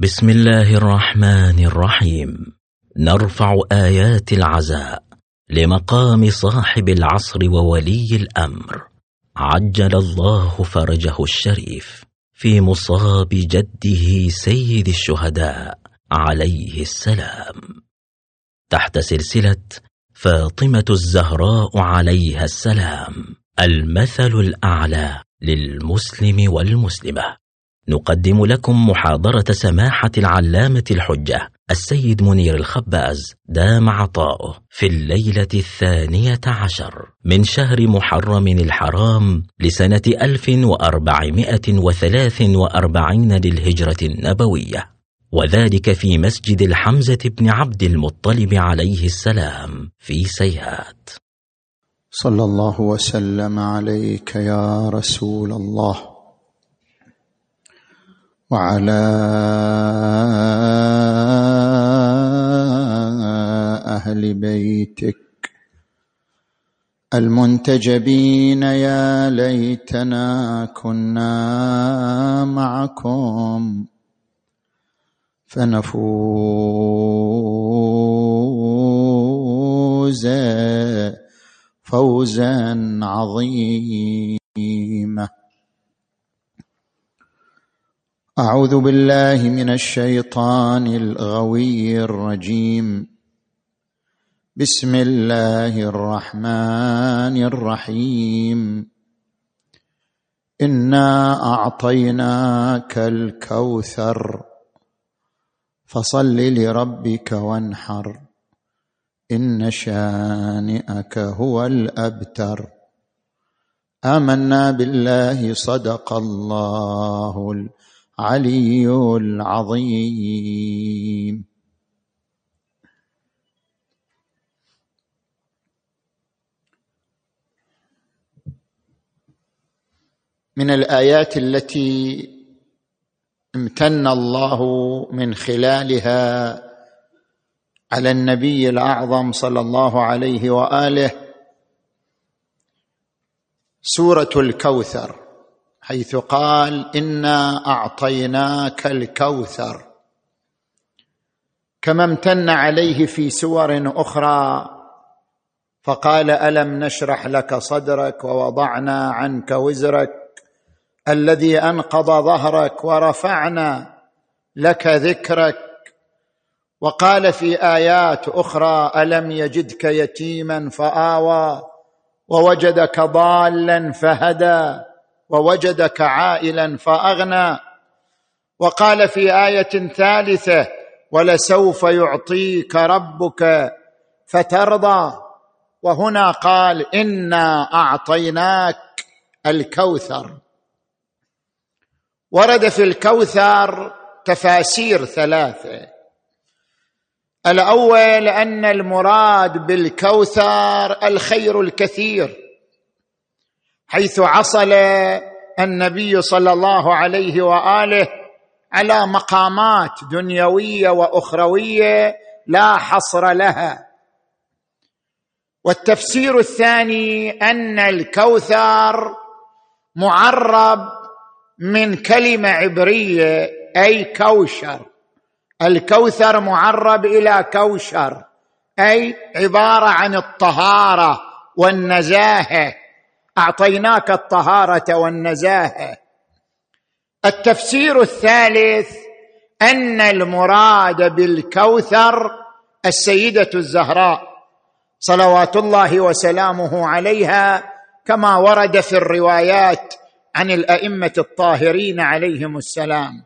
بسم الله الرحمن الرحيم. نرفع آيات العزاء لمقام صاحب العصر وولي الأمر. عجل الله فرجه الشريف في مصاب جده سيد الشهداء عليه السلام. تحت سلسلة فاطمة الزهراء عليها السلام المثل الأعلى للمسلم والمسلمة. نقدم لكم محاضرة سماحة العلامة الحجة السيد منير الخباز دام عطاؤه في الليلة الثانية عشر من شهر محرم الحرام لسنة 1443 للهجرة النبوية. وذلك في مسجد الحمزة بن عبد المطلب عليه السلام في سيهات. صلى الله وسلم عليك يا رسول الله. وعلى أهل بيتك المنتجبين يا ليتنا كنا معكم فنفوز فوزا عظيما. أعوذ بالله من الشيطان الغوي الرجيم. بسم الله الرحمن الرحيم. إنا أعطيناك الكوثر. فصل لربك وانحر. إن شانئك هو الأبتر. آمنا بالله صدق الله العلي العظيم. من الآيات التي امتن الله من خلالها على النبي الأعظم صلى الله عليه وآله سورة الكوثر. حيث قال إنا أعطيناك الكوثر. كما امتن عليه في سور أخرى فقال ألم نشرح لك صدرك ووضعنا عنك وزرك؟ الذي أنقض ظهرك ورفعنا لك ذكرك. وقال في آيات أخرى ألم يجدك يتيما فآوى ووجدك ضالا فهدى. ووجدك عائلا فأغنى. وقال في آية ثالثة ولسوف يعطيك ربك فترضى وهنا قال إنا أعطيناك الكوثر ورد في الكوثر تفاسير ثلاثة. الأول أن المراد بالكوثر الخير الكثير. حيث عصل النبي صلى الله عليه وآله على مقامات دنيوية وأخروية لا حصر لها. والتفسير الثاني أن الكوثر معرب من كلمة عبرية أي كوشر. الكوثر معرب إلى كوشر أي عبارة عن الطهارة والنزاهة. أعطيناك الطهارة والنزاهة. التفسير الثالث أن المراد بالكوثر السيدة الزهراء صلوات الله وسلامه عليها كما ورد في الروايات عن الأئمة الطاهرين عليهم السلام.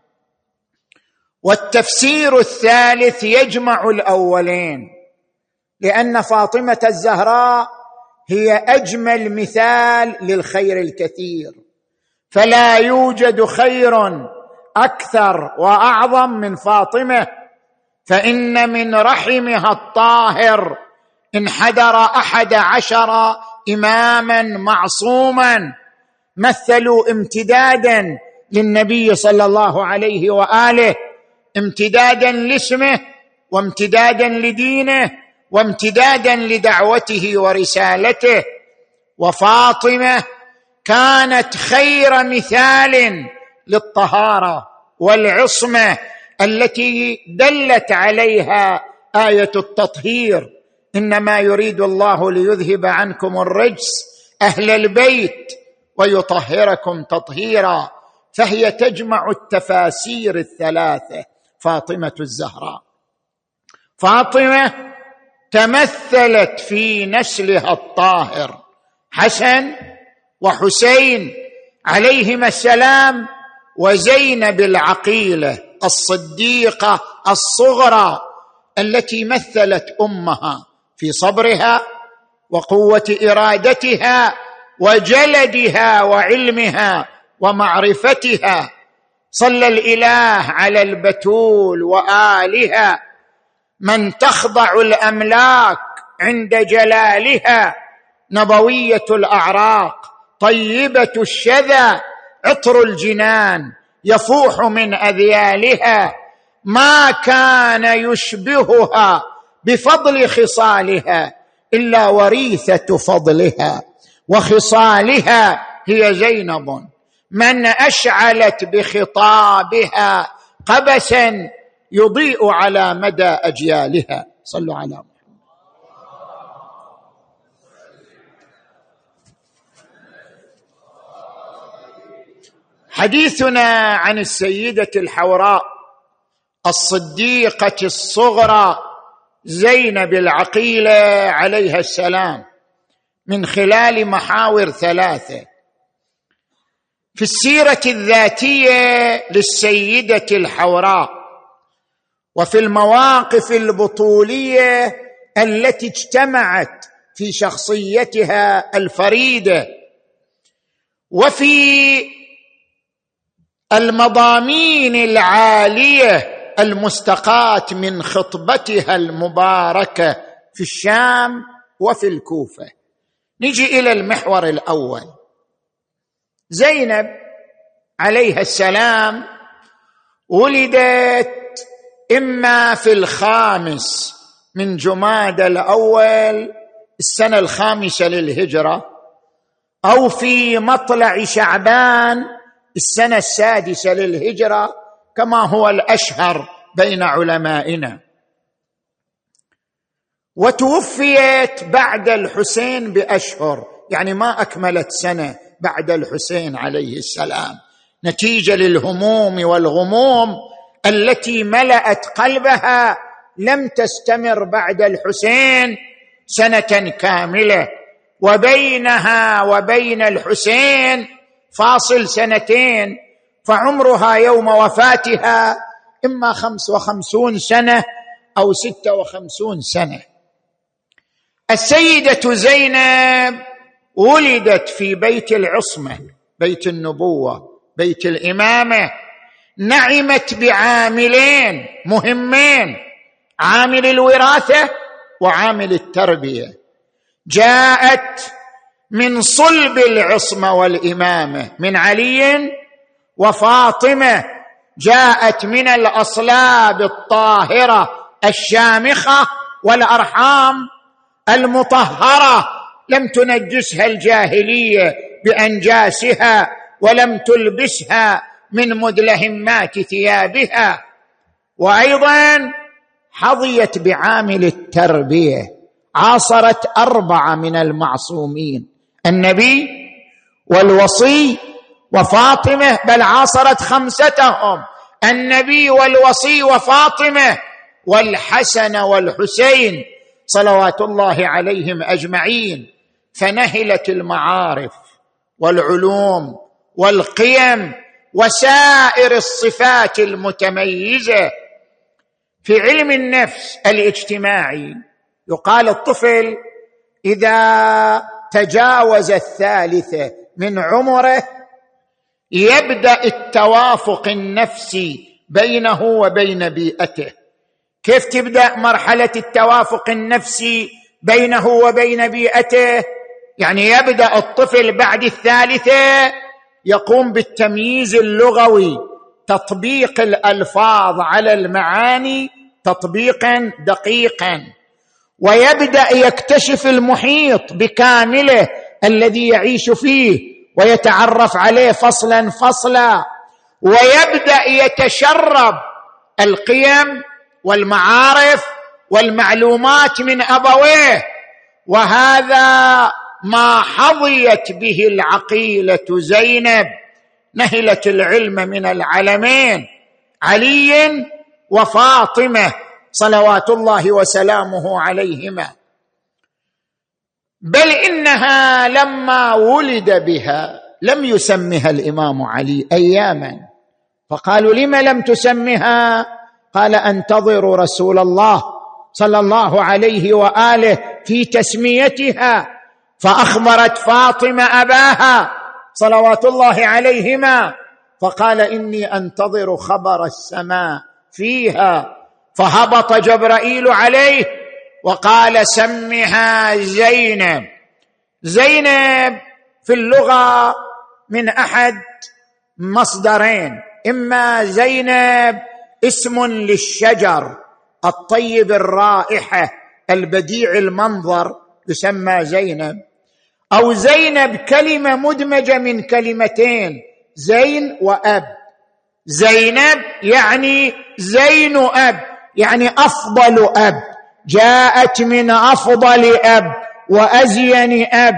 والتفسير الثالث يجمع الأولين لأن فاطمة الزهراء هي أجمل مثال للخير الكثير. فلا يوجد خير أكثر وأعظم من فاطمة فإن من رحمها الطاهر انحدر أحد عشر إماما معصوما. مثلوا امتدادا للنبي صلى الله عليه وآله امتدادا لاسمه وامتدادا لدينه وامتدادا لدعوته ورسالته وفاطمة كانت خير مثال للطهارة والعصمة التي دلت عليها آية التطهير. إنما يريد الله ليذهب عنكم الرجس أهل البيت ويطهركم تطهيرا فهي تجمع التفاسير الثلاثة فاطمة الزهراء. فاطمة تمثلت في نسلها الطاهر حسن وحسين عليهما السلام وزينب العقيلة الصديقة الصغرى التي مثلت أمها في صبرها وقوة إرادتها وجلدها وعلمها ومعرفتها. صلى الإله على البتول وآلها من تخضع الأملاك عند جلالها نبوية الأعراق طيبة الشذا عطر الجنان يفوح من أذيالها. ما كان يشبهها بفضل خصالها إلا وريثة فضلها وخصالها هي زينب. من أشعلت بخطابها قبسا يضيء على مدى أجيالها. صلوا على محمد. حديثنا عن السيدة الحوراء الصديقة الصغرى زينب العقيلة عليها السلام من خلال محاور ثلاثة. في السيرة الذاتية للسيدة الحوراء وفي المواقف البطولية التي اجتمعت في شخصيتها الفريدة. وفي المضامين العالية المستقاة من خطبتها المباركة في الشام وفي الكوفة. نجي إلى المحور الأول. زينب عليها السلام ولدت إما في الخامس من جماد الأول السنة الخامسة للهجرة أو في مطلع شعبان السنة السادسة للهجرة كما هو الأشهر بين علمائنا. وتوفيت بعد الحسين بأشهر يعني ما أكملت سنة بعد الحسين عليه السلام. نتيجة للهموم والغموم التي ملأت قلبها لم تستمر بعد الحسين سنة كاملة. وبينها وبين الحسين فاصل سنتين فعمرها يوم وفاتها إما خمس وخمسون سنة أو ستة وخمسون سنة. السيدة زينب ولدت في بيت العصمة بيت النبوة بيت الإمامة. نعمت بعاملين مهمين. عامل الوراثة وعامل التربية. جاءت من صلب العصمة والإمامة من علي وفاطمة. جاءت من الأصلاب الطاهرة الشامخة والأرحام المطهرة. لم تنجسها الجاهلية بأنجاسها ولم تلبسها من مدلهمات ثيابها. وأيضا حظيت بعامل التربية. عاصرت أربعة من المعصومين. النبي والوصي وفاطمة بل عاصرت خمستهم. النبي والوصي وفاطمة والحسن والحسين صلوات الله عليهم أجمعين. فنهلت المعارف والعلوم والقيم وسائر الصفات المتميزة في علم النفس الاجتماعي. يقال الطفل إذا تجاوز الثالثة من عمره يبدأ التوافق النفسي بينه وبين بيئته. كيف تبدأ مرحلة التوافق النفسي بينه وبين بيئته؟ يعني يبدأ الطفل بعد الثالثة يقوم بالتمييز اللغوي تطبيق الألفاظ على المعاني تطبيقا دقيقا. ويبدأ يكتشف المحيط بكامله الذي يعيش فيه ويتعرف عليه فصلا فصلا. ويبدأ يتشرب القيم والمعارف والمعلومات من أبويه. وهذا ما حظيت به العقيلة زينب نهلت العلم من العلمين علي وفاطمة صلوات الله وسلامه عليهما. بل إنها لما ولد بها لم يسمها الإمام علي أياما. فقالوا لم لم تسمها؟ قال انتظر رسول الله صلى الله عليه وآله في تسميتها. فأخبرت فاطمة أباها صلوات الله عليهما فقال إني أنتظر خبر السماء فيها. فهبط جبرائيل عليه وقال سمها زينب. زينب في اللغة من أحد مصدرين إما زينب اسم للشجر الطيب الرائحة البديع المنظر يسمى زينب أو زينب كلمة مدمجة من كلمتين زين وأب. زينب يعني زين أب يعني أفضل أب. جاءت من أفضل أب وأزين أب.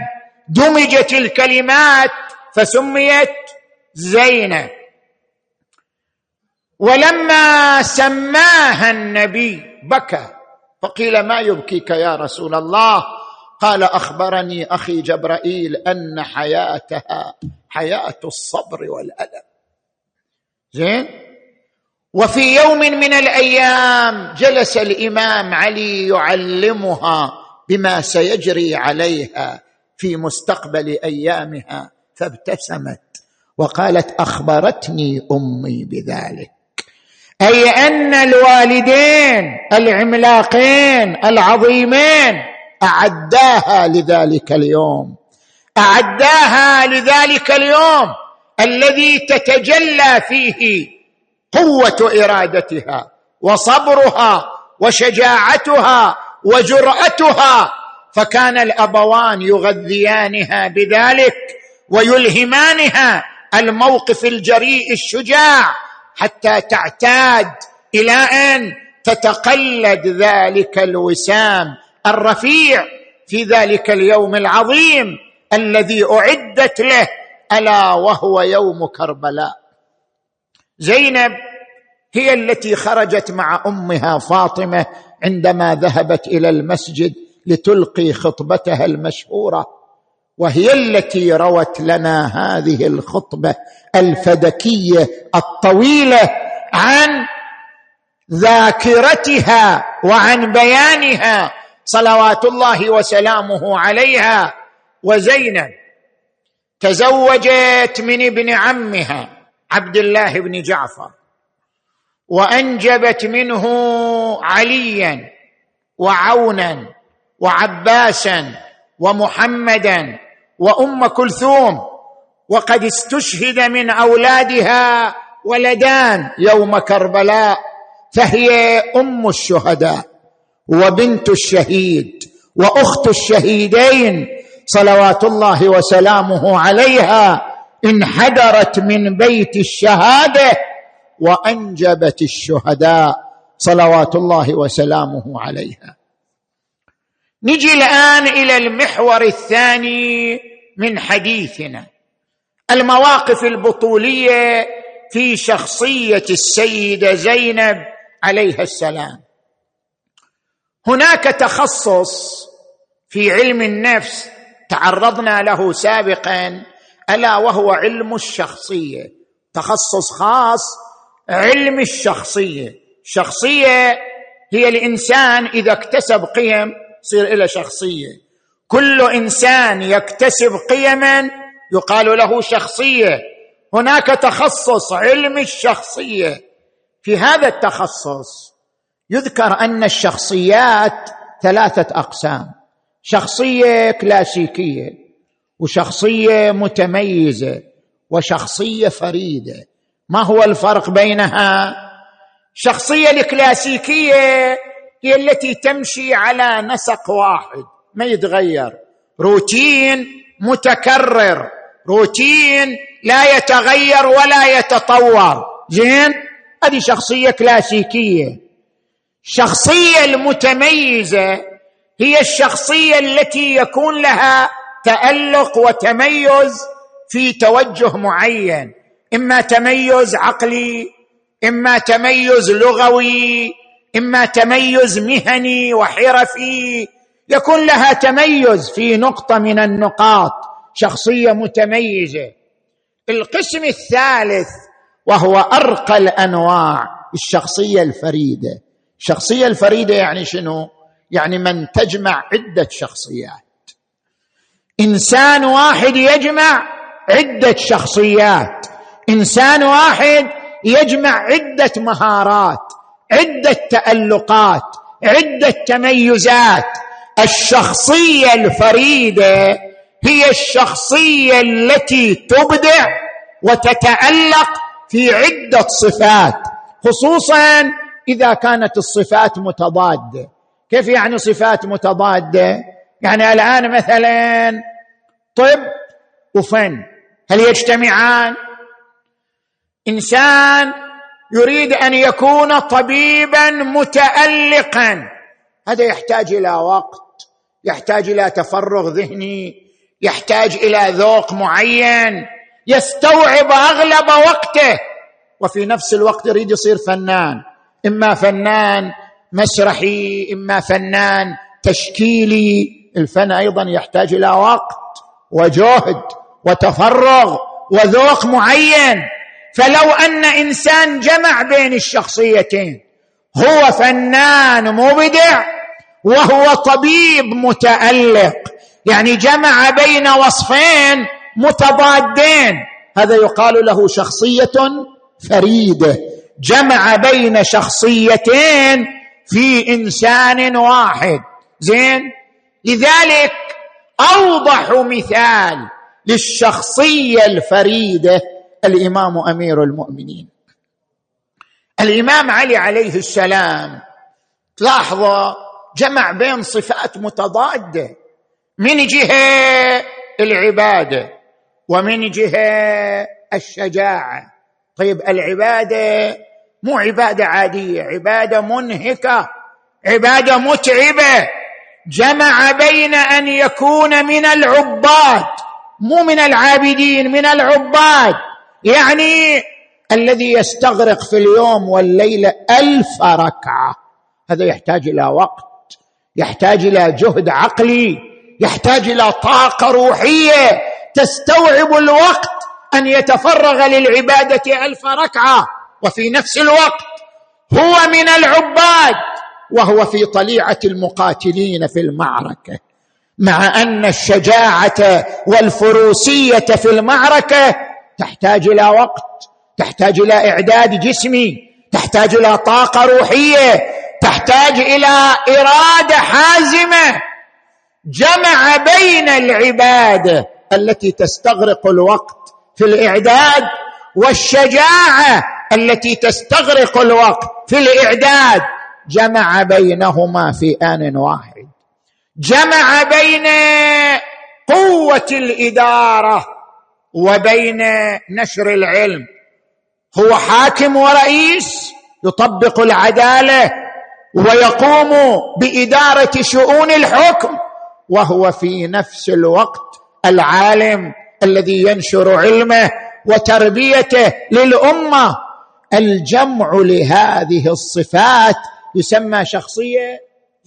دمجت الكلمات فسميت زينب ولما سماها النبي بكى فقيل ما يبكيك يا رسول الله؟ قال أخبرني أخي جبرائيل أن حياتها حياة الصبر والألم. زين؟ وفي يوم من الأيام جلس الإمام علي يعلمها بما سيجري عليها في مستقبل أيامها فابتسمت وقالت أخبرتني أمي بذلك. أي أن الوالدين العملاقين العظيمين أعداها لذلك اليوم. أعداها لذلك اليوم الذي تتجلى فيه قوة إرادتها وصبرها وشجاعتها وجرأتها. فكان الأبوان يغذيانها بذلك ويلهمانها الموقف الجريء الشجاع حتى تعتاد إلى أن تتقلد ذلك الوسام الرفيع في ذلك اليوم العظيم الذي أعدت له ألا وهو يوم كربلاء. زينب هي التي خرجت مع أمها فاطمة عندما ذهبت إلى المسجد لتلقي خطبتها المشهورة وهي التي روت لنا هذه الخطبة الفدكية الطويلة عن ذاكرتها وعن بيانها صلوات الله وسلامه عليها وزينب تزوجت من ابن عمها عبد الله بن جعفر وأنجبت منه عليا وعونا وعباسا ومحمدا وأم كلثوم. وقد استشهد من أولادها ولدان يوم كربلاء فهي أم الشهداء. وبنت الشهيد وأخت الشهيدين صلوات الله وسلامه عليها انحدرت من بيت الشهادة وأنجبت الشهداء صلوات الله وسلامه عليها. نجي الآن إلى المحور الثاني من حديثنا المواقف البطولية في شخصية السيدة زينب عليها السلام. هناك تخصص في علم النفس تعرضنا له سابقا ألا وهو علم الشخصية. تخصص خاص علم الشخصية. الشخصيه هي الإنسان إذا اكتسب قيم يصير له شخصية. كل إنسان يكتسب قيما يقال له شخصية. هناك تخصص علم الشخصية. في هذا التخصص يذكر أن الشخصيات ثلاثة أقسام. شخصية كلاسيكية وشخصية متميزة وشخصية فريدة. ما هو الفرق بينها؟ الشخصيه الكلاسيكية هي التي تمشي على نسق واحد ما يتغير. روتين متكرر روتين لا يتغير ولا يتطور. زين؟ هذه شخصية كلاسيكية. الشخصيه المتميزة هي الشخصية التي يكون لها تألق وتميز في توجه معين. إما تميز عقلي إما تميز لغوي إما تميز مهني وحرفي. يكون لها تميز في نقطة من النقاط شخصية متميزة. القسم الثالث وهو أرقى الأنواع الشخصية الفريدة. الشخصيه الفريدة يعني شنو؟ يعني من تجمع عدة شخصيات. إنسان واحد يجمع عدة شخصيات. إنسان واحد يجمع عدة مهارات عدة تألقات عدة تميزات. الشخصية الفريدة هي الشخصية التي تبدع وتتألق في عدة صفات خصوصا إذا كانت الصفات متضاده كيف يعني صفات متضاده يعني الآن مثلا طب وفن هل يجتمعان؟ إنسان يريد أن يكون طبيبا متالقا. هذا يحتاج إلى وقت يحتاج إلى تفرغ ذهني يحتاج إلى ذوق معين يستوعب أغلب وقته. وفي نفس الوقت يريد يصير فنان. إما فنان مسرحي إما فنان تشكيلي. الفن أيضا يحتاج إلى وقت وجهد وتفرغ وذوق معين. فلو أن إنسان جمع بين الشخصيتين هو فنان مبدع وهو طبيب متألق يعني جمع بين وصفين متضادين هذا يقال له شخصية فريدة. جمع بين شخصيتين في إنسان واحد. زين؟ لذلك أوضح مثال للشخصية الفريدة الإمام أمير المؤمنين. الإمام علي عليه السلام تلاحظوا جمع بين صفات متضادة. من جهة العبادة ومن جهة الشجاعة. طيب العبادة مو عبادة عادية عبادة منهكة عبادة متعبة. جمع بين أن يكون من العباد مو من العابدين من العباد. يعني الذي يستغرق في اليوم والليله ألف ركعة. هذا يحتاج إلى وقت يحتاج إلى جهد عقلي يحتاج إلى طاقة روحية تستوعب الوقت أن يتفرغ للعبادة ألف ركعة وفي نفس الوقت هو من العباد وهو في طليعة المقاتلين في المعركة. مع أن الشجاعة والفروسية في المعركة تحتاج إلى وقت تحتاج إلى إعداد جسمي تحتاج إلى طاقة روحية تحتاج إلى إرادة حازمة. جمع بين العبادة التي تستغرق الوقت في الإعداد والشجاعة التي تستغرق الوقت في الإعداد. جمع بينهما في آن واحد. جمع بين قوة الإدارة وبين نشر العلم. هو حاكم ورئيس يطبق العدالة ويقوم بإدارة شؤون الحكم وهو في نفس الوقت العالم الذي ينشر علمه وتربيته للأمة. الجمع لهذه الصفات يسمى شخصية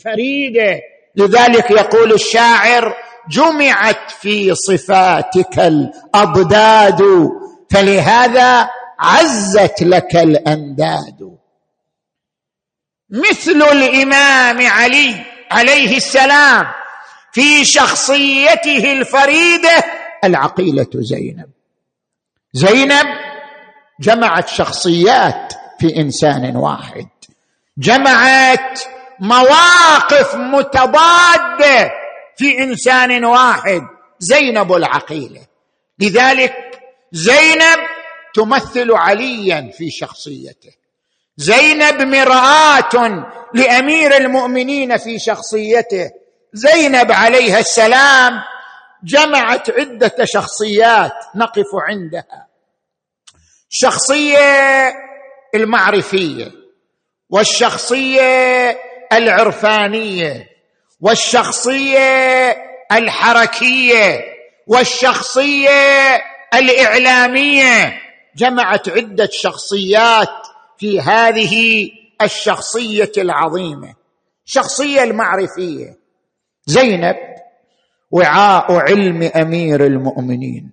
فريدة. لذلك يقول الشاعر جمعت في صفاتك الأضداد فلهذا عزت لك الأنداد. مثل الإمام علي عليه السلام في شخصيته الفريدة العقيلة زينب. زينب جمعت شخصيات في إنسان واحد. جمعت مواقف متضادة في إنسان واحد. زينب العقيلة. لذلك زينب تمثل عليا في شخصيته. زينب مرآة لأمير المؤمنين في شخصيته. زينب عليها السلام جمعت عدة شخصيات نقف عندها. شخصية المعرفية والشخصية العرفانية والشخصية الحركية والشخصية الإعلامية. جمعت عدة شخصيات في هذه الشخصية العظيمة. الشخصيه المعرفية. زينب وعاء علم أمير المؤمنين.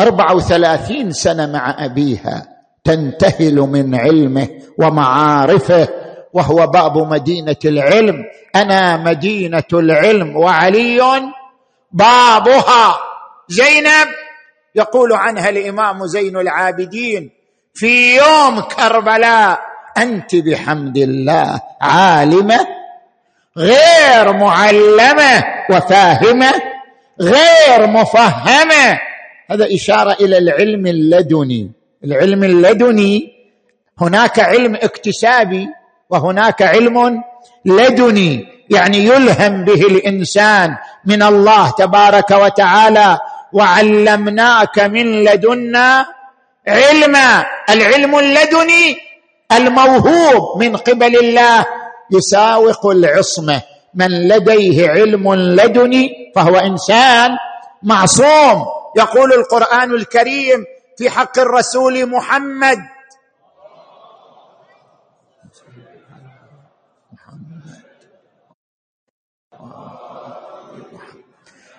أربع وثلاثين سنة مع أبيها تنتهل من علمه ومعارفه وهو باب مدينة العلم. أنا مدينة العلم وعلي بابها زينب. يقول عنها الإمام زين العابدين في يوم كربلاء. أنت بحمد الله عالمة غير معلمة وفاهمة غير مفهمة. هذا إشارة إلى العلم اللدني. العلم اللدني هناك علم اكتسابي وهناك علم لدني يعني يلهم به الإنسان من الله تبارك وتعالى. وعلمناك من لدنا علما. العلم اللدني الموهوب من قبل الله يساوق العصمة. من لديه علم لدني فهو إنسان معصوم. يقول القرآن الكريم في حق الرسول محمد.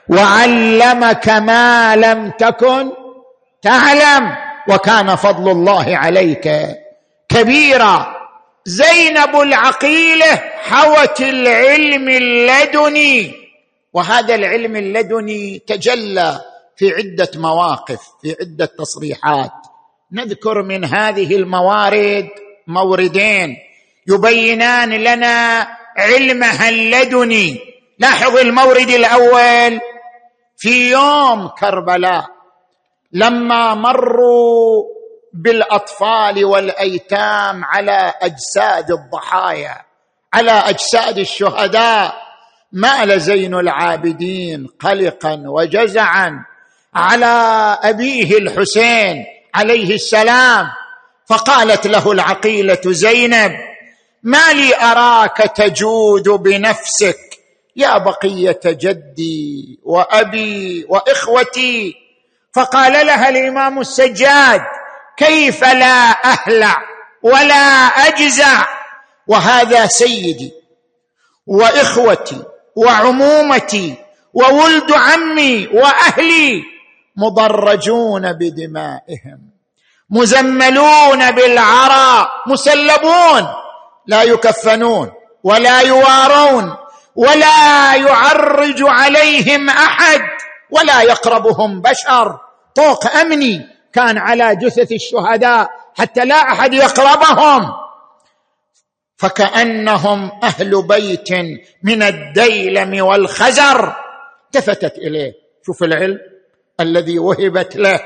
وعلمك ما لم تكن تعلم. وكان فضل الله عليك كبيرا. زينب العقيلة حوت العلم اللدني وهذا العلم اللدني تجلى في عدة مواقف في عدة تصريحات. نذكر من هذه الموارد موردين. يبينان لنا علمها اللدني. لاحظ المورد الأول. في يوم كربلاء لما مروا بالأطفال والأيتام على أجساد الضحايا على أجساد الشهداء. مال زين العابدين قلقا وجزعا على أبيه الحسين عليه السلام. فقالت له العقيلة زينب ما لي أراك تجود بنفسك يا بقية جدي وأبي وإخوتي؟ فقال لها الإمام السجاد كيف لا أهلع ولا أجزع؟ وهذا سيدي وإخوتي وعمومتي وولد عمي وأهلي مضرجون بدمائهم مزملون بالعرى مسلبون لا يكفنون ولا يوارون ولا يعرج عليهم أحد ولا يقربهم بشر طوق أمني كان على جثث الشهداء حتى لا أحد يقربهم. فكأنهم أهل بيت من الديلم والخزر. التفتت إليه. شوف العلم الذي وهبت له.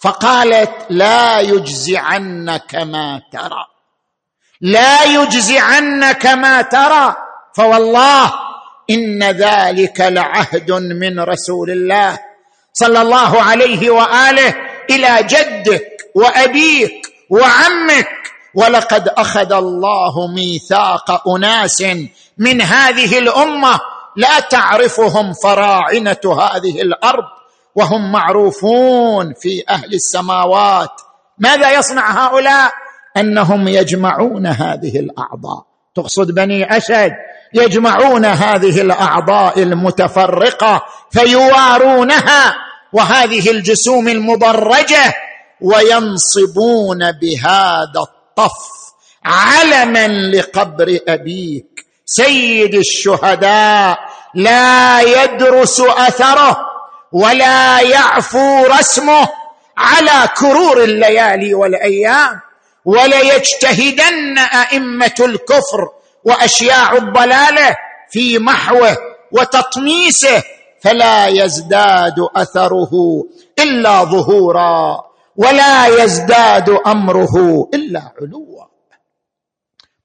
فقالت لا يجزعنك ما ترى. لا يجزعنك ما ترى. فوالله إن ذلك لعهد من رسول الله صلى الله عليه وآله. إلى جدك وأبيك وعمك. ولقد أخذ الله ميثاق أناس من هذه الأمة لا تعرفهم فراعنة هذه الأرض وهم معروفون في أهل السماوات. ماذا يصنع هؤلاء؟ أنهم يجمعون هذه الأعضاء. تقصد بني اسد يجمعون هذه الأعضاء المتفرقة فيوارونها. وهذه الجسوم المضرجه وينصبون بهذا الطف علما لقبر أبيك. سيد الشهداء لا يدرس أثره ولا يعفو رسمه على كرور الليالي والأيام وليجتهدن أئمة الكفر وأشياع الضلالة في محوه وتطميسه فلا يزداد أثره إلا ظهورا ولا يزداد أمره إلا علوا.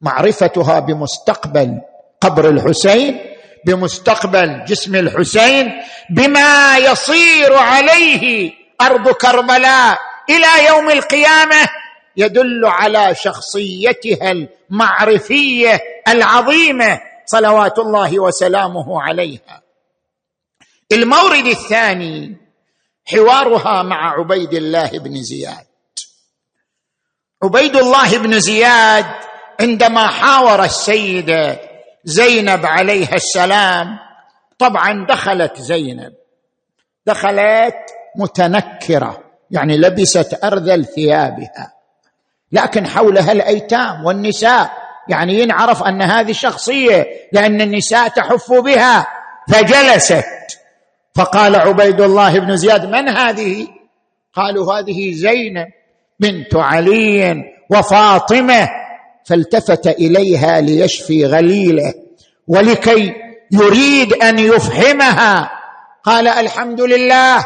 معرفتها بمستقبل قبر الحسين بمستقبل جسم الحسين بما يصير عليه أرض كربلاء إلى يوم القيامة يدل على شخصيتها المعرفية العظيمة صلوات الله وسلامه عليها. المورد الثاني حوارها مع عبيد الله بن زياد. عبيد الله بن زياد عندما حاور السيده زينب عليها السلام طبعا دخلت زينب. دخلت متنكرة يعني لبست أرذل ثيابها. لكن حولها الأيتام والنساء يعني ينعرف أن هذه شخصية لأن النساء تحف بها فجلست. فقال عبيد الله بن زياد من هذه؟ قالوا هذه زينب بنت علي وفاطمة فالتفت إليها ليشفي غليله ولكي يريد أن يفهمها. قال الحمد لله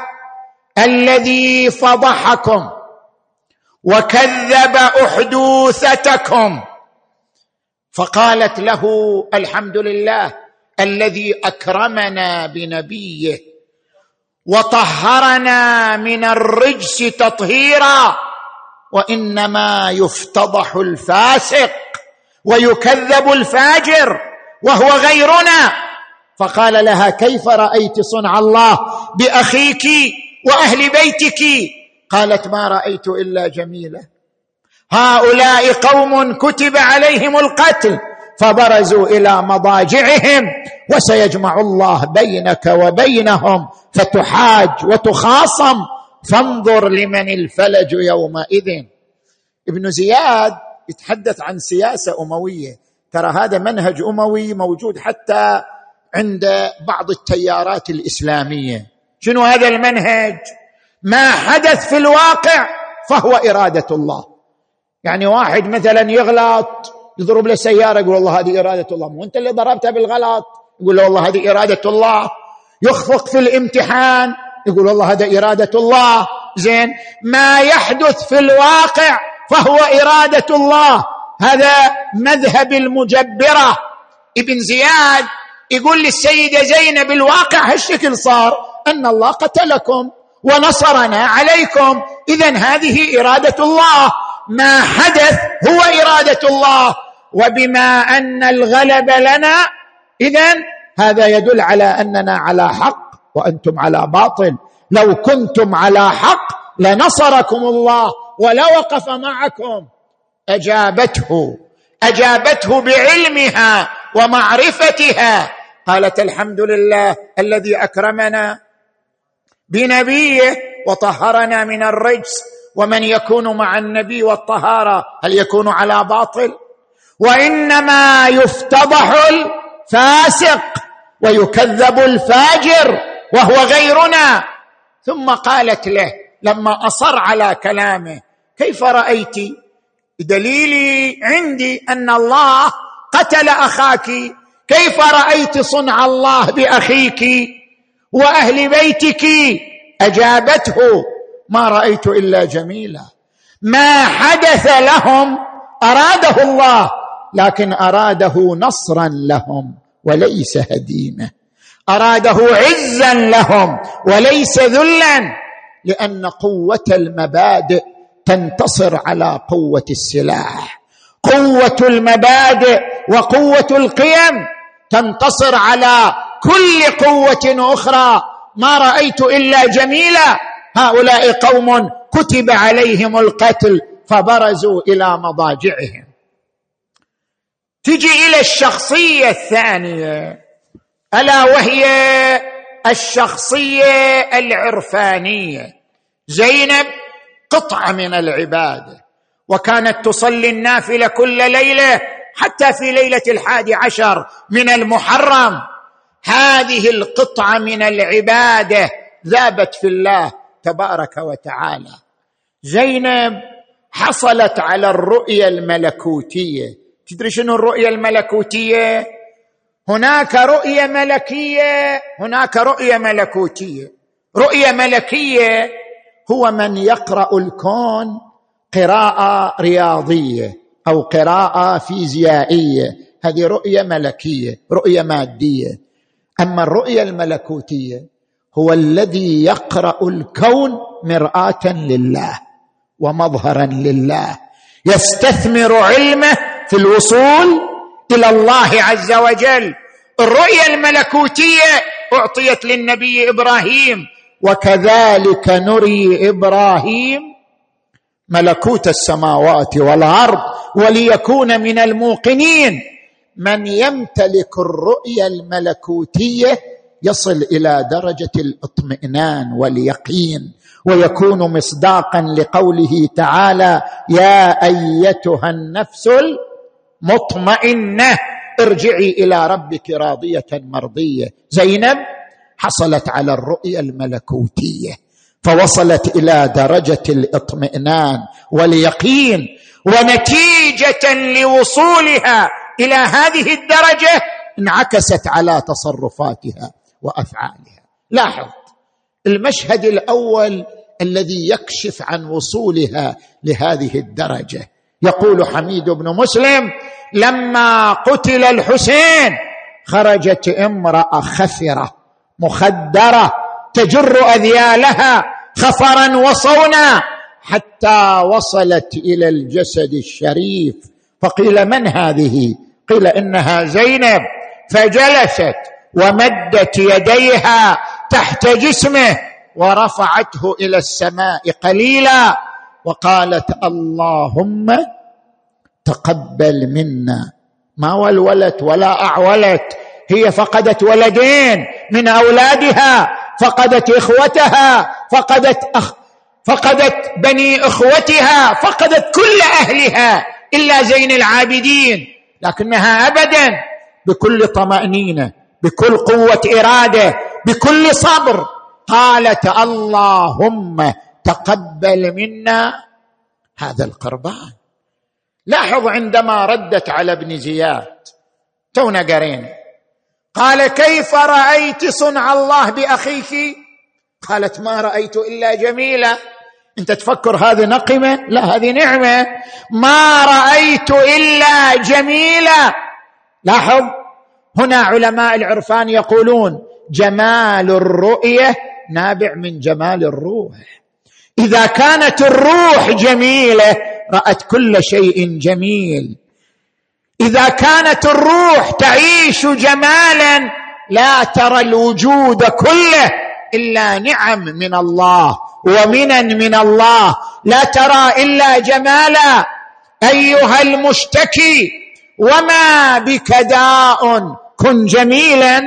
الذي فضحكم وكذب أحدوثتكم. فقالت له الحمد لله الذي أكرمنا بنبيه. وطهرنا من الرجس تطهيرا وإنما يفتضح الفاسق ويكذب الفاجر وهو غيرنا. فقال لها كيف رأيت صنع الله بأخيك وأهل بيتك؟ قالت ما رأيت إلا جميله. هؤلاء قوم كتب عليهم القتل. فبرزوا إلى مضاجعهم وسيجمع الله بينك وبينهم فتحاج وتخاصم. فانظر لمن الفلج يومئذ. ابن زياد يتحدث عن سياسة أموية. ترى هذا منهج أموي موجود حتى عند بعض التيارات الإسلامية. شنو هذا المنهج؟ ما حدث في الواقع فهو إرادة الله. يعني واحد مثلا يغلط يضرب له سيارة يقول والله هذه إرادة الله. مو أنت اللي ضربتها بالغلط. يقول له والله هذه إرادة الله. يخفق في الامتحان. يقول والله هذا إرادة الله. زين. ما يحدث في الواقع فهو إرادة الله. هذا مذهب المجبرة. ابن زياد يقول للسيدة زينب الواقع هالشكل صار. أن الله قتلكم ونصرنا عليكم. اذا هذه إرادة الله. ما حدث هو إرادة الله. وبما أن الغلب لنا اذا هذا يدل على أننا على حق وأنتم على باطل. لو كنتم على حق لنصركم الله ولوقف معكم. أجابته أجابته بعلمها ومعرفتها. قالت الحمد لله الذي أكرمنا بنبيه وطهرنا من الرجس. ومن يكون مع النبي والطهارة هل يكون على باطل؟ وإنما يفتضح الفاسق ويكذب الفاجر وهو غيرنا. ثم قالت له لما أصر على كلامه كيف رأيت؟ دليلي عندي أن الله قتل أخاك. كيف رأيت صنع الله بأخيك وأهل بيتك؟ أجابته ما رأيت إلا جميلا. ما حدث لهم أراده الله. لكن أراده نصرا لهم وليس هديمة. أراده عزا لهم وليس ذلا لأن قوة المبادئ تنتصر على قوة السلاح. قوة المبادئ وقوة القيم تنتصر على كل قوة أخرى. ما رأيت إلا جميلا هؤلاء قوم كتب عليهم القتل فبرزوا إلى مضاجعهم. تجي إلى الشخصية الثانية. ألا وهي الشخصية العرفانية. زينب قطعة من العبادة وكانت تصلي النافلة كل ليلة حتى في ليلة الحادي عشر من المحرم. هذه القطعة من العبادة ذابت في الله تبارك وتعالى. زينب حصلت على الرؤية الملكوتية. تدري شنو الرؤية الملكوتية؟ هناك رؤية ملكية هناك رؤية ملكوتية. رؤية ملكية هو من يقرأ الكون قراءة رياضية أو قراءة فيزيائية. هذه رؤية ملكية رؤية مادية. أما الرؤية الملكوتية هو الذي يقرأ الكون مرآة لله ومظهرا لله. يستثمر علمه في الوصول إلى الله عز وجل. الرؤيه الملكوتية أعطيت للنبي إبراهيم. وكذلك نري إبراهيم ملكوت السماوات والأرض وليكون من الموقنين. من يمتلك الرؤيه الملكوتية يصل إلى درجة الاطمئنان واليقين ويكون مصداقا لقوله تعالى يا أيتها النفس المطمئنه ارجعي إلى ربك راضية مرضية. زينب حصلت على الرؤية الملكوتية فوصلت إلى درجة الاطمئنان واليقين ونتيجة لوصولها إلى هذه الدرجة انعكست على تصرفاتها وأفعالها. لاحظ المشهد الأول الذي يكشف عن وصولها لهذه الدرجة. يقول حميد بن مسلم لما قتل الحسين خرجت امرأة خثره مخدرة تجر أذيالها خفرا وصونا حتى وصلت إلى الجسد الشريف. فقيل من هذه؟ قيل إنها زينب. فجلست ومدت يديها تحت جسمه ورفعته إلى السماء قليلا وقالت اللهم تقبل منا. ما ولولت ولا اعولت هي فقدت ولدين من أولادها فقدت إخوتها فقدت أخ فقدت بني إخوتها فقدت كل أهلها إلا زين العابدين. لكنها ابدا بكل طمأنينة بكل قوة إرادة بكل صبر. قالت اللهم تقبل منا هذا القربان. لاحظ عندما ردت على ابن زياد. تونا قرينا قال كيف رأيت صنع الله بأخيك؟ قالت ما رأيت إلا جميله أنت تفكر هذه نقمة؟ لا هذه نعمة. ما رأيت إلا جميله لاحظ هنا علماء العرفان يقولون جمال الرؤية نابع من جمال الروح. إذا كانت الروح جميلة رأت كل شيء جميل. إذا كانت الروح تعيش جمالا لا ترى الوجود كله إلا نعم من الله ومنا من الله. لا ترى إلا جمالا. أيها المشتكي وما بك داء؟ كن جميلا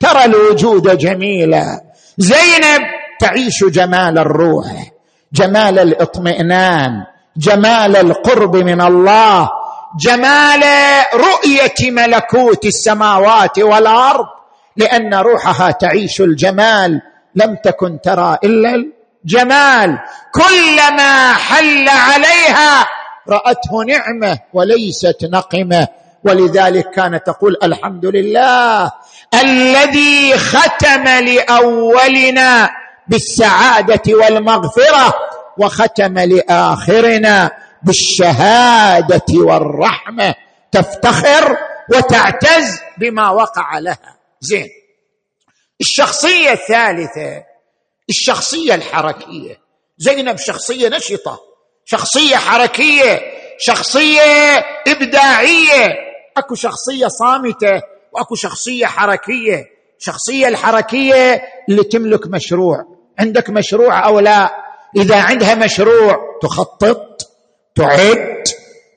ترى الوجود جميلا. زينب تعيش جمال الروح جمال الاطمئنان. جمال القرب من الله جمال رؤية ملكوت السماوات والأرض لأن روحها تعيش الجمال لم تكن ترى إلا الجمال. كلما حل عليها رأته نعمة وليست نقمة. ولذلك كانت تقول الحمد لله الذي ختم لأولنا بالسعادة والمغفرة. وختم لآخرنا بالشهادة والرحمة. تفتخر وتعتز بما وقع لها. زين. الشخصية الثالثة الشخصية الحركية. زينب شخصية نشطة شخصية حركية شخصية إبداعية. أكو شخصية صامتة وأكو شخصية حركية. الشخصيه الحركية اللي تملك مشروع. عندك مشروع أو لا؟ إذا عندها مشروع تخطط تعد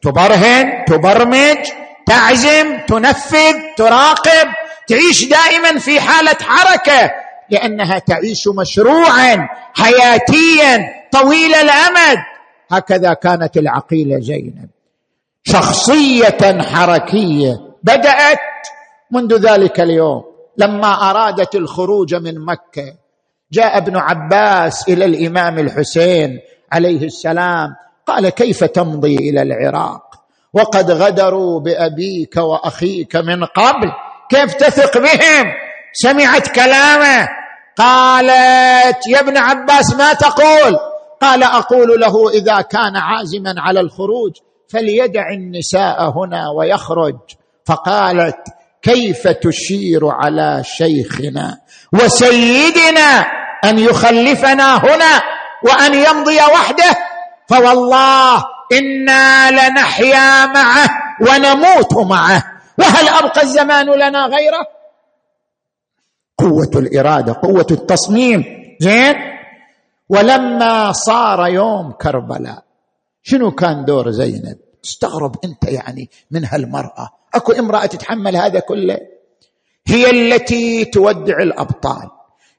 تبرهن تبرمج تعزم تنفذ تراقب تعيش دائما في حالة حركة لأنها تعيش مشروعا حياتيا طويل الأمد. هكذا كانت العقيلة زينب. شخصية حركية بدأت منذ ذلك اليوم لما أرادت الخروج من مكة. جاء ابن عباس إلى الإمام الحسين عليه السلام قال كيف تمضي إلى العراق؟ وقد غدروا بأبيك وأخيك من قبل كيف تثق بهم؟ سمعت كلامه. قالت يا ابن عباس ما تقول؟ قال أقول له إذا كان عازما على الخروج فليدع النساء هنا ويخرج. فقالت كيف تشير على شيخنا وسيدنا أن يخلفنا هنا وأن يمضي وحده فوالله إنا لنحيا معه ونموت معه. وهل أبقى الزمان لنا غيره؟ قوة الإرادة قوة التصميم. زين؟ ولما صار يوم كربلاء شنو كان دور زينب؟ تستغرب أنت يعني من هالمرأة. أكو امرأة تتحمل هذا كله؟ هي التي تودع الأبطال.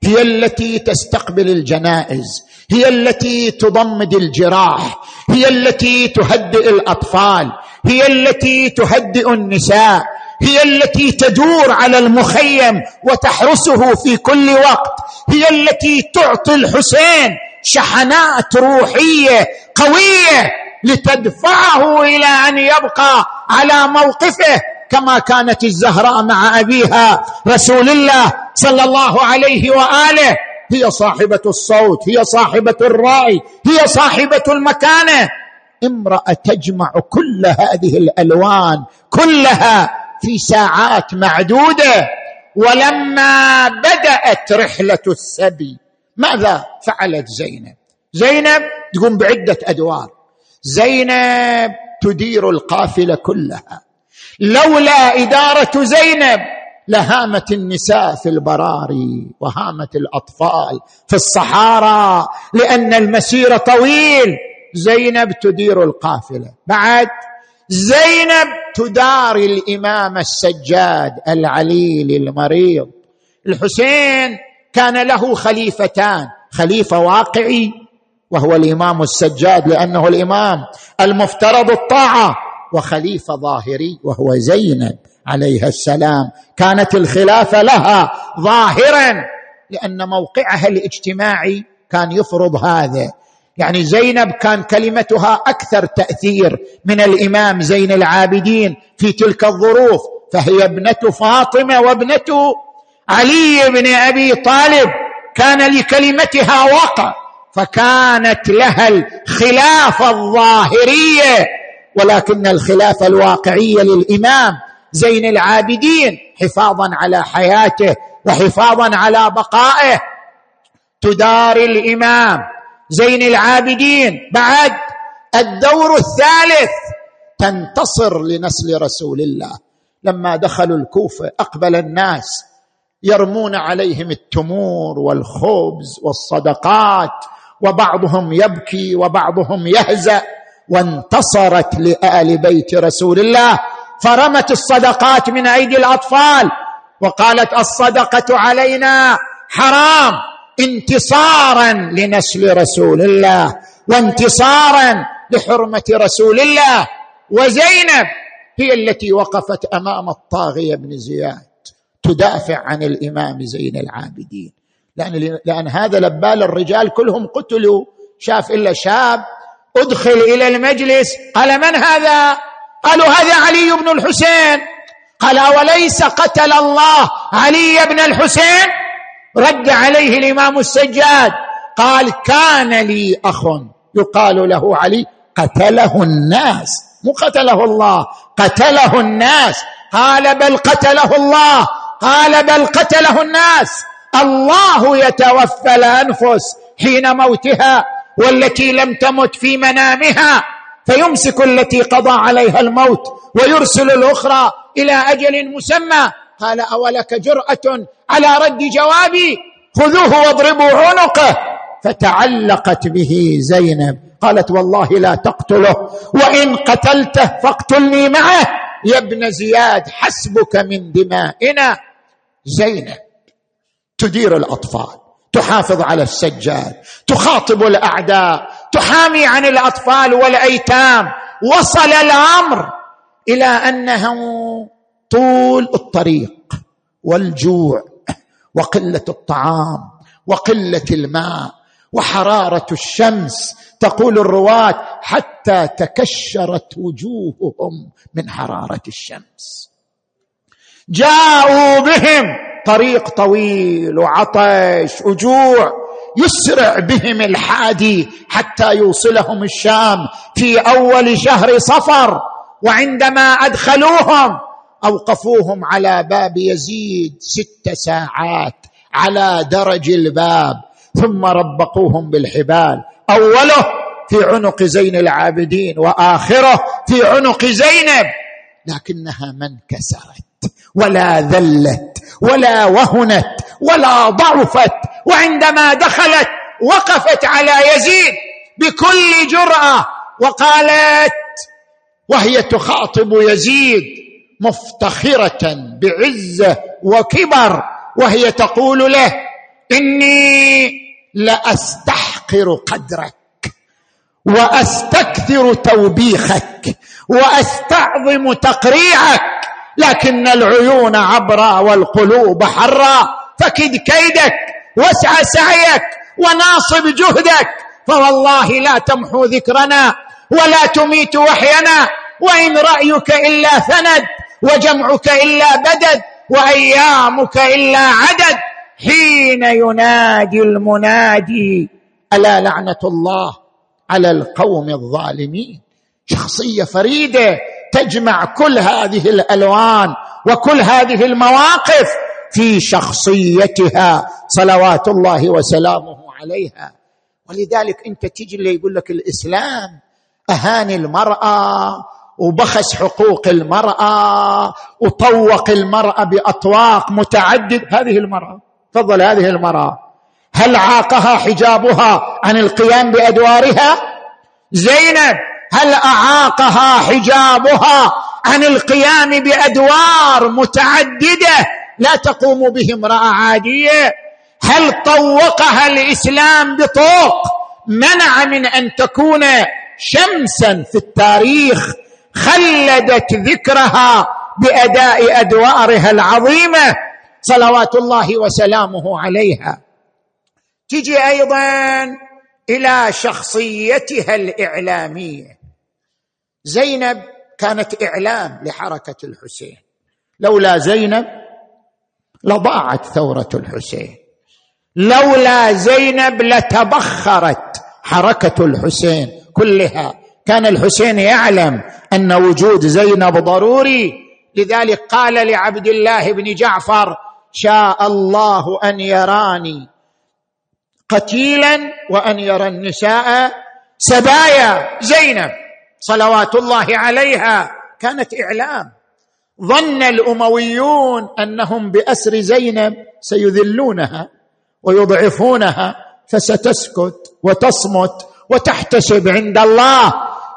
هي التي تستقبل الجنائز هي التي تضمد الجراح هي التي تهدئ الأطفال هي التي تهدئ النساء هي التي تدور على المخيم وتحرسه في كل وقت هي التي تعطي الحسين شحنات روحية قوية لتدفعه إلى أن يبقى على موقفه كما كانت الزهراء مع أبيها رسول الله. صلى الله عليه وآله. هي صاحبة الصوت هي صاحبة الرأي هي صاحبة المكانه امرأة تجمع كل هذه الألوان كلها في ساعات معدودة. ولما بدأت رحلة السبي ماذا فعلت زينب؟ زينب تقوم بعدة أدوار. زينب تدير القافلة كلها. لولا إدارة زينب لهامت النساء في البراري وهامت الأطفال في الصحارى لأن المسير طويل. زينب تدير القافلة. بعد زينب تداري الإمام السجاد العليل المريض. الحسين كان له خليفتان خليفة واقعي وهو الإمام السجاد لأنه الإمام المفترض الطاعة وخليفة ظاهري وهو زينب. عليها السلام. كانت الخلافة لها ظاهرا لأن موقعها الاجتماعي كان يفرض هذا. يعني زينب كان كلمتها أكثر تأثير من الإمام زين العابدين في تلك الظروف. فهي ابنة فاطمة وابنة علي بن أبي طالب. كان لكلمتها وقع فكانت لها الخلافة الظاهرية. ولكن الخلافة الواقعية للإمام زين العابدين حفاظا على حياته وحفاظا على بقائه. تداري الإمام. زين العابدين. بعد الدور الثالث. تنتصر لنسل رسول الله. لما دخلوا الكوفة أقبل الناس يرمون عليهم التمور والخبز والصدقات وبعضهم يبكي وبعضهم يهزأ. وانتصرت لآل بيت رسول الله. فرمت الصدقات من ايدي الأطفال وقالت الصدقة علينا حرام انتصارا لنسل رسول الله وانتصارا لحرمة رسول الله وزينب هي التي وقفت أمام الطاغية بن زياد تدافع عن الإمام زين العابدين. لأن, لأن هذا لبال الرجال كلهم قتلوا. شاف إلا شاب أدخل إلى المجلس. قال من هذا؟ قالوا هذا علي بن الحسين. قال أوليس قتل الله علي بن الحسين؟ رد عليه الإمام السجاد. قال كان لي أخ يقال له علي. قتله الناس. مو قتله الله قتله الناس. قال بل قتله الله. قال بل قتله الناس. الله يتوفى الأنفس حين موتها والتي لم تمت في منامها. فيمسك التي قضى عليها الموت ويرسل الأخرى إلى أجل مسمى. قال أولك جرأة على رد جوابي؟ خذوه واضربوا عنقه. فتعلقت به زينب. قالت والله لا تقتله وإن قتلته فاقتلني معه. يا ابن زياد حسبك من دمائنا. زينب تدير الأطفال تحافظ على السجاد تخاطب الأعداء تحامي عن الأطفال والأيتام. وصل الأمر إلى أنه طول الطريق والجوع وقلة الطعام وقلة الماء وحرارة الشمس. تقول الرواة حتى تكشرت وجوههم من حرارة الشمس. جاءوا بهم طريق طويل وعطش وجوع يسرع بهم الحادي حتى يوصلهم الشام في أول شهر صفر وعندما أدخلوهم أوقفوهم على باب يزيد ست ساعات على درج الباب ثم ربقوهم بالحبال. أوله في عنق زين العابدين وآخره في عنق زينب. لكنها ما انكسرت ولا ذلت ولا وهنت ولا ضعفت وعندما دخلت وقفت على يزيد بكل جرأة وقالت وهي تخاطب يزيد مفتخرة بعزة وكبر وهي تقول له إني لأستحقر قدرك وأستكثر توبيخك وأستعظم تقريعك لكن العيون عبرا والقلوب حرا. فكد كيدك واسعى سعيك وناصب جهدك فوالله لا تمحو ذكرنا ولا تميت وحينا وإن رأيك إلا ثند وجمعك إلا بدد وأيامك إلا عدد حين ينادي المنادي ألا لعنة الله على القوم الظالمين؟ شخصية فريدة تجمع كل هذه الألوان وكل هذه المواقف في شخصيتها صلوات الله وسلامه عليها. ولذلك انت تجي اللي يقول لك الإسلام أهان المرأة وبخس حقوق المرأة وطوق المرأة بأطواق متعدد. هذه المرأة تفضل. هذه المرأة هل عاقها حجابها عن القيام بأدوارها؟ زينب هل أعاقها حجابها عن القيام بأدوار متعددة؟ لا تقوم به امرأة عادية. هل طوقها الإسلام بطوق؟ منع من أن تكون شمسا في التاريخ. خلدت ذكرها بأداء أدوارها العظيمة. صلوات الله وسلامه عليها. تجي أيضا إلى شخصيتها الإعلامية. زينب كانت إعلام لحركة الحسين. لولا زينب لضاعت ثورة الحسين. لولا زينب لتبخرت حركة الحسين كلها. كان الحسين يعلم أن وجود زينب ضروري. لذلك قال لعبد الله بن جعفر شاء الله أن يراني قتيلا وأن يرى النساء سبايا زينب. صلوات الله عليها. كانت إعلام. ظن الأمويون أنهم بأسر زينب سيذلونها ويضعفونها فستسكت وتصمت وتحتسب عند الله.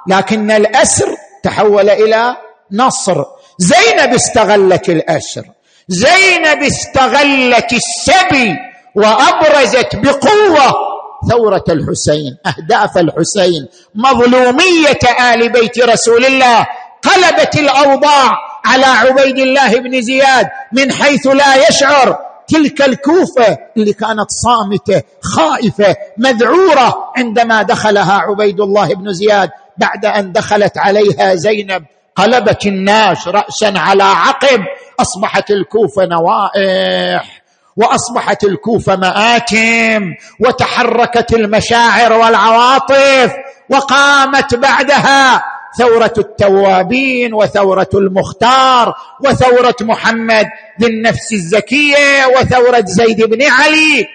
لكن الأسر تحول إلى نصر. زينب استغلت الأسر. زينب استغلت السبي وأبرزت بقوة. ثورة الحسين أهداف الحسين مظلومية آل بيت رسول الله قلبت الأوضاع. على عبيد الله بن زياد من حيث لا يشعر. تلك الكوفة اللي كانت صامتة خائفة مذعورة عندما دخلها عبيد الله بن زياد. بعد أن دخلت عليها زينب قلبت الناس راسا على عقب. أصبحت الكوفة نوائح وأصبحت الكوفة مآتم وتحركت المشاعر والعواطف وقامت بعدها. ثورة التوابين وثورة المختار وثورة محمد ذي النفس الزكية وثورة زيد بن علي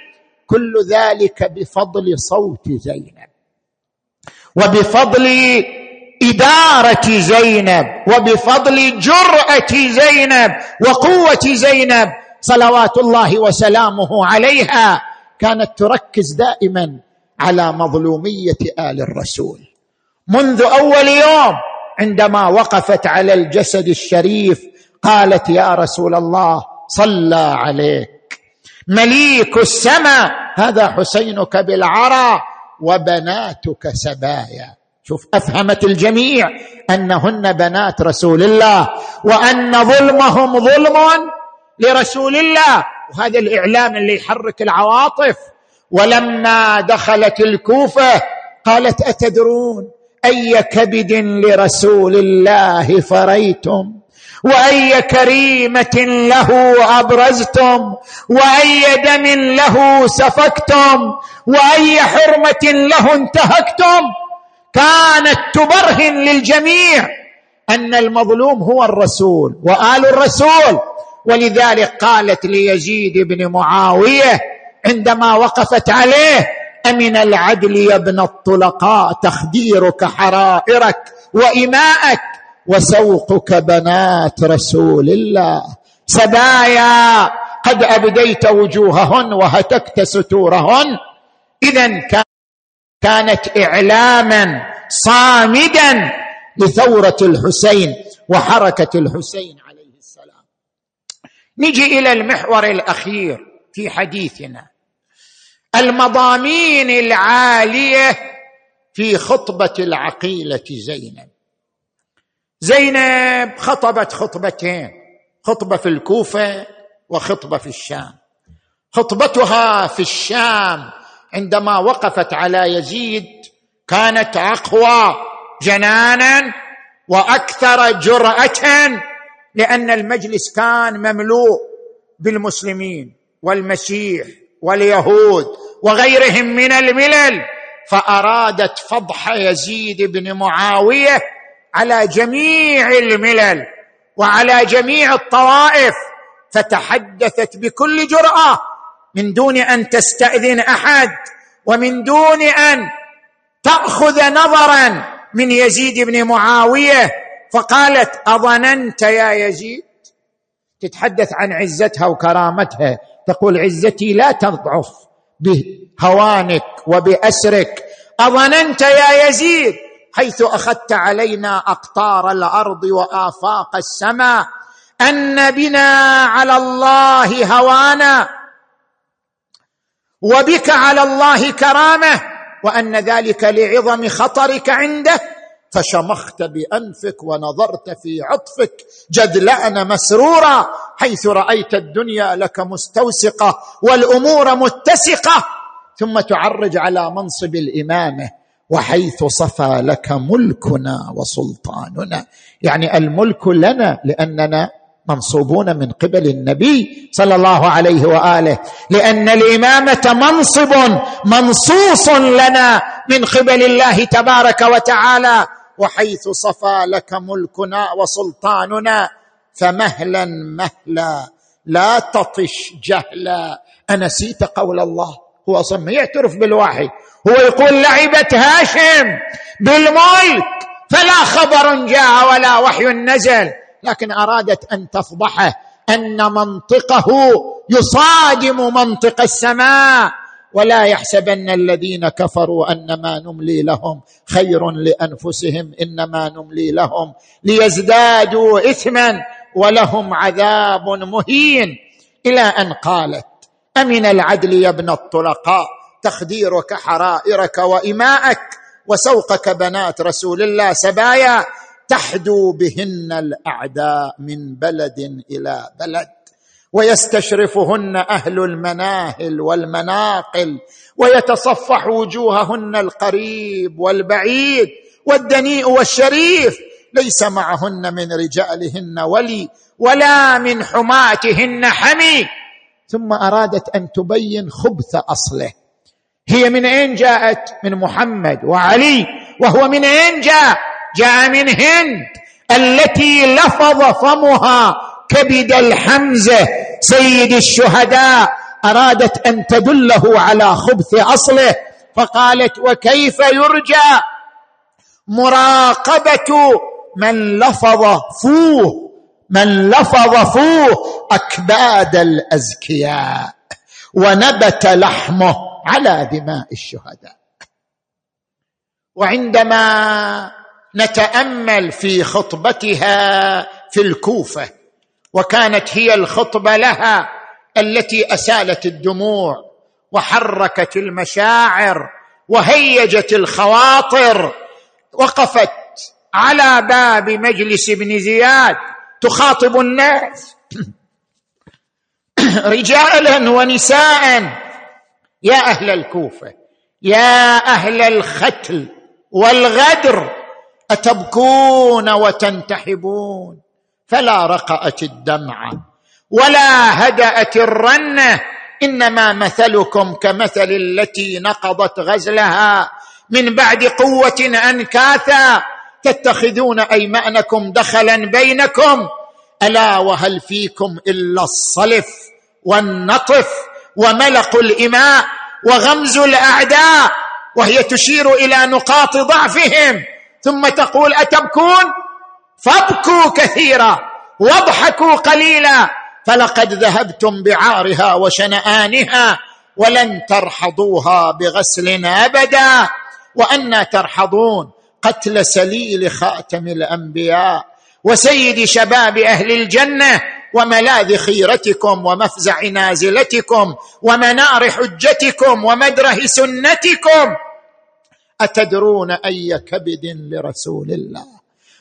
كل ذلك بفضل صوت زينب وبفضل إدارة زينب وبفضل جرأة زينب وقوة زينب صلوات الله وسلامه عليها كانت تركز دائما على مظلومية آل الرسول. منذ أول يوم عندما وقفت على الجسد الشريف قالت يا رسول الله صلى عليك. مليك السماء هذا حسينك بالعرى وبناتك سبايا. شوف أفهمت الجميع أنهن بنات رسول الله وأن ظلمهم ظلم لرسول الله. وهذا الإعلام اللي يحرك العواطف. ولما دخلت الكوفة قالت أتدرون أي كبد لرسول الله فريتم؟ وأي كريمة له أبرزتم؟ وأي دم له سفكتم؟ وأي حرمة له انتهكتم؟ كانت تبرهن للجميع أن المظلوم هو الرسول وآل الرسول. ولذلك قالت ليزيد بن معاوية عندما وقفت عليه أمن العدل يا ابن الطلقاء تخديرك حرائرك وإماءك وسوقك بنات رسول الله. سبايا قد أبديت وجوههن وهتكت ستورهن. اذا كانت إعلاما صامدا لثورة الحسين وحركة الحسين عليه السلام. نجي إلى المحور الأخير في حديثنا. المضامين العالية في خطبة العقيلة زينب. زينب خطبت خطبتين خطبة في الكوفة وخطبة في الشام. خطبتها في الشام عندما وقفت على يزيد كانت أقوى جنانا وأكثر جرأة لأن المجلس كان مملوء بالمسلمين والمسيح. واليهود وغيرهم من الملل فأرادت فضح يزيد بن معاوية على جميع الملل وعلى جميع الطوائف فتحدثت بكل جرأة من دون أن تستأذن أحد ومن دون أن تأخذ نظرا من يزيد بن معاوية فقالت أظننت يا يزيد؟ تتحدث عن عزتها وكرامتها. تقول عزتي لا تضعف بهوانك وبأسرك. أظننت يا يزيد حيث أخذت علينا أقطار الأرض وآفاق السماء أن بنا على الله هوانا وبك على الله كرامة وأن ذلك لعظم خطرك عنده فشمخت بأنفك ونظرت في عطفك. جدلان مسرورا حيث رأيت الدنيا لك مستوسقة والأمور متسقة. ثم تعرج على منصب الامامه وحيث صفى لك ملكنا وسلطاننا. يعني الملك لنا لأننا منصوبون من قبل النبي صلى الله عليه وآله. لأن الإمامة منصب منصوص لنا من قبل الله تبارك وتعالى. وحيث صفى لك ملكنا وسلطاننا فمهلا مهلا لا تطش جهلا. انسيت قول الله. هو أصلا ما يعترف بالوحي هو يقول لعبت هاشم بالملك فلا خبر جاء ولا وحي نزل. لكن أرادت أن تفضحه أن منطقه يصادم منطق السماء. ولا يحسبن الذين كفروا أنما نملي لهم خير لأنفسهم إنما نملي لهم ليزدادوا اثما ولهم عذاب مهين. إلى أن قالت أمن العدل يا ابن الطلقاء؟ تخديرك حرائرك وإماءك وسوقك بنات رسول الله سبايا تحدو بهن الأعداء من بلد إلى بلد. ويستشرفهن أهل المناهل والمناقل ويتصفح وجوههن القريب والبعيد والدنيء والشريف. ليس معهن من رجالهن ولي ولا من حماتهن حمي. ثم أرادت أن تبين خبث أصله. هي من أين جاءت؟ من محمد وعلي. وهو من أين جاء؟ جاء من هند التي لفظ فمها كبد الحمزة سيد الشهداء أرادت أن تدله على خبث أصله فقالت وكيف يرجى؟ مراقبة من لفظ فوه من لفظ فوه أكباد الأزكياء ونبت لحمه على دماء الشهداء. وعندما نتأمل في خطبتها في الكوفة وكانت هي الخطبة لها التي أسالت الدموع وحركت المشاعر وهيجت الخواطر وقفت على باب مجلس ابن زياد تخاطب الناس. رجالا ونساء يا أهل الكوفة يا أهل الختل والغدر أتبكون وتنتحبون؟ فلا رقأت الدمعه ولا هدأت الرنه إنما مثلكم كمثل التي نقضت غزلها من بعد قوة أنكاثا. تتخذون أيمانكم دخلا بينكم. ألا وهل فيكم إلا الصلف والنطف وملق الإماء وغمز الأعداء وهي تشير إلى نقاط ضعفهم. ثم تقول أتبكون؟ فابكوا كثيرا واضحكوا قليلا فلقد ذهبتم بعارها وشنآنها ولن ترحضوها بغسل أبدا وأنا ترحضون قتل سليل خاتم الأنبياء وسيد شباب أهل الجنة وملاذ خيرتكم ومفزع نازلتكم ومنار حجتكم ومدره سنتكم أتدرون أي كبد لرسول الله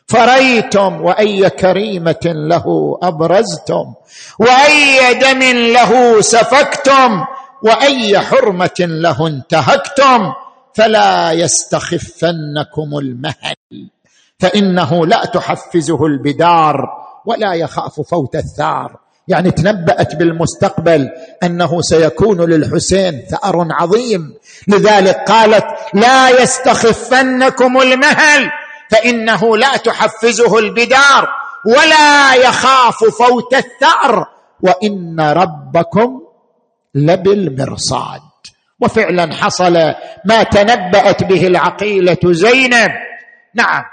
فريتم وأي كريمة له أبرزتم وأي دم له سفكتم وأي حرمة له انتهكتم فلا يستخفنكم المهل فإنه لا تحفزه البدار ولا يخاف فوت الثار يعني تنبأت بالمستقبل أنه سيكون للحسين ثأر عظيم لذلك قالت لا يستخفنكم المهل فإنه لا تحفزه البدار ولا يخاف فوت الثأر وإن ربكم لبالمرصاد. وفعلا حصل ما تنبأت به العقيلة زينب. نعم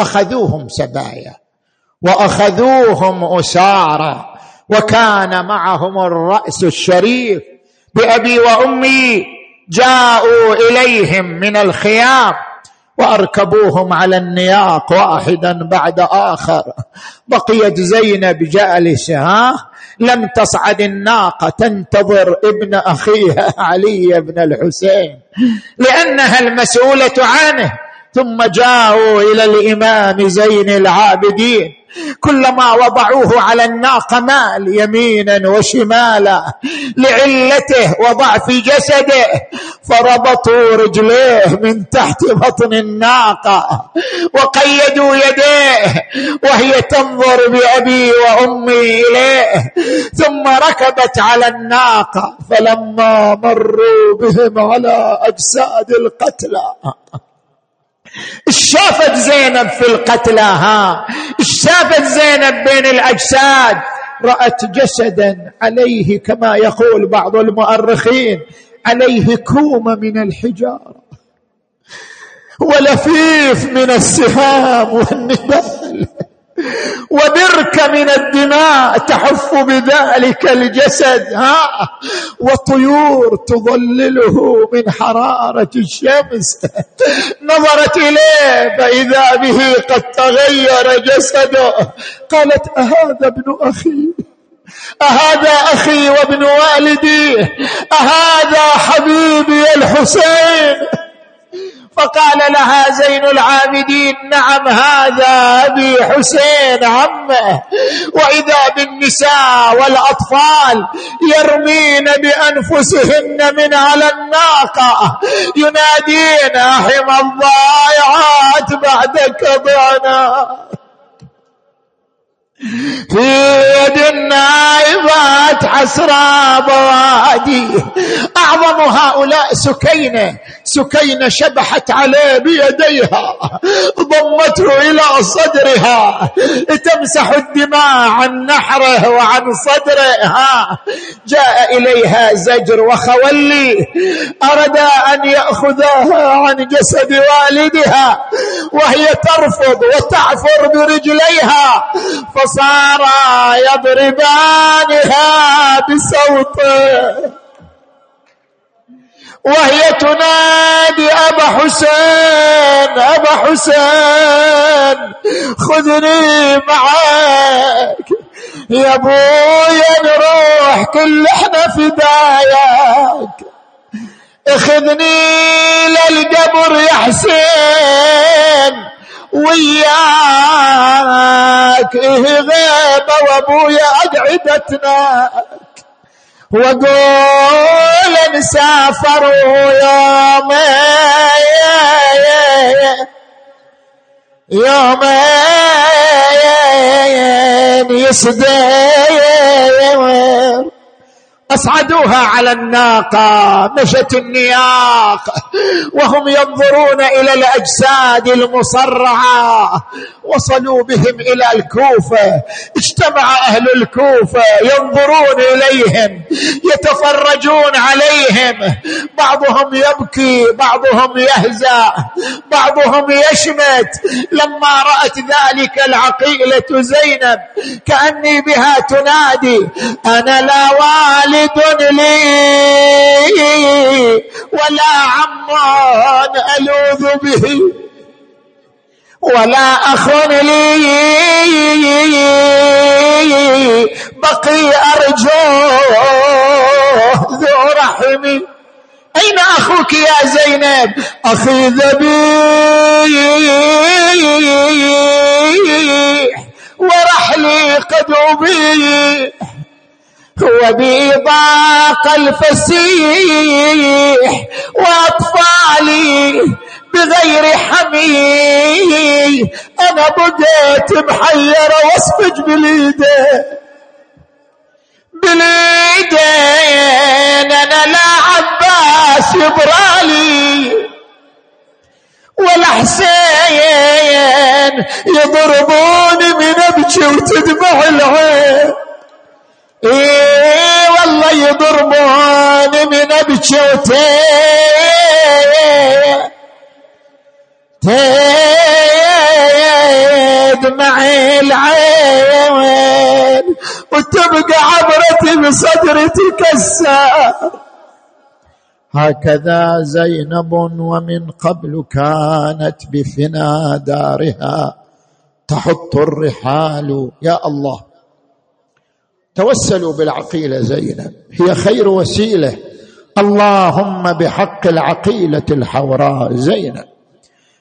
أخذوهم سبايا وأخذوهم أسارى وكان معهم الرأس الشريف بأبي وأمي جاءوا إليهم من الخيام. وأركبوهم على النياق واحدا بعد آخر. بقيت زينب جالسة لم تصعد الناقة تنتظر ابن أخيها علي بن الحسين. لأنها المسؤولة عنه. ثم جاءوا إلى الإمام زين العابدين. كلما وضعوه على الناقه مال يمينا وشمالا لعلته وضعف جسده فربطوا رجليه من تحت بطن الناقة وقيدوا يديه وهي تنظر بأبي وأمي إليه ثم ركبت على الناقة فلما مروا بهم على أجساد القتلى. شافت زينب في القتلى ها. شافت زينب بين الأجساد. رأت جسدا عليه كما يقول بعض المؤرخين عليه كومه من الحجارة ولفيف من السهام والنبال وبركة من الدماء تحف بذلك الجسد ها؟ وطيور تظلله من حرارة الشمس. نظرت إليه فإذا به قد تغير جسده. قالت أهذا ابن أخي؟ أهذا أخي وابن والدي؟ أهذا حبيبي الحسين؟ فقال لها زين العابدين نعم هذا أبي حسين عمه وإذا بالنساء والأطفال يرمين بأنفسهن من على الناقة ينادين أحم الضائعات بعدك ضعنا في يد النائبات حسرى بوادي. أعظم هؤلاء سكينة. سكينة شبحت عليه بيديها. ضمته إلى صدرها. تمسح الدماء عن نحره وعن صدره جاء إليها زجر وخولي. أراد أن يأخذها عن جسد والدها. وهي ترفض وتعفر برجليها. فصارا يضربانها بصوته وهي تنادي أبا حسين أبا حسين خذني معك يا أبويا نروح كل إحنا فداياك اخذني للقبر يا حسين. وياك إيه غيبة وابويا أقعدتنا. وقول نسافر يومين يومين يسدين. أصعدوها على الناقة مشت النياق. وهم ينظرون إلى الأجساد المصرعة. وصلوا بهم إلى الكوفة. اجتمع أهل الكوفة ينظرون إليهم يتفرجون عليهم. بعضهم يبكي بعضهم يهزأ بعضهم يشمت. لما رأت ذلك العقيلة زينب كأني بها تنادي أنا لا لي ولا عم ألوذ به ولا اخ لي بقي ارجوه ذو رحمي أين أخوك يا زينب؟ أخي ذبيح ورحلي قد أبيح. وبي ضاق الفسيح وأطفالي بغير حمي أنا بقيت محيرة واصفج باليدين باليدين أنا لا عباس يبرالي ولا حسين. يضربوني من أبكي وتدمع العين. إيه والله يضربوني من أبكي تدمع العين وتبقى عبرتي بصدري تكسر. هكذا زينب ومن قبل كانت بفنا دارها. تحط الرحال يا الله. توسلوا بالعقيلة زينب. هي خير وسيلة. اللهم بحق العقيلة الحوراء زينب.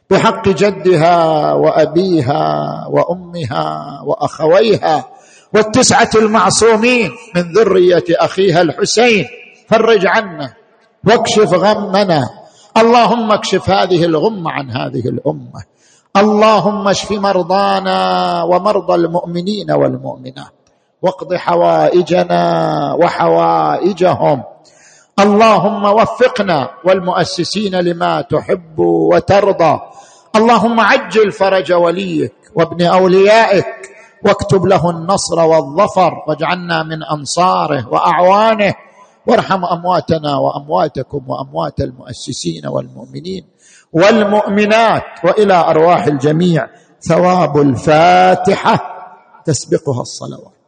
بحق جدها وأبيها وأمها وأخويها والتسعة المعصومين من ذرية أخيها الحسين. فرج عنا واكشف غمنا. اللهم اكشف هذه الغمه عن هذه الأمة. اللهم اشف مرضانا ومرضى المؤمنين والمؤمنات. واقض حوائجنا وحوائجهم. اللهم وفقنا والمؤسسين لما تحب وترضى. اللهم عجل فرج وليك وابن أوليائك واكتب له النصر والظفر واجعلنا من أنصاره وأعوانه. وارحم أمواتنا وأمواتكم وأموات المؤسسين والمؤمنين والمؤمنات وإلى أرواح الجميع. ثواب الفاتحة تسبقها الصلوات.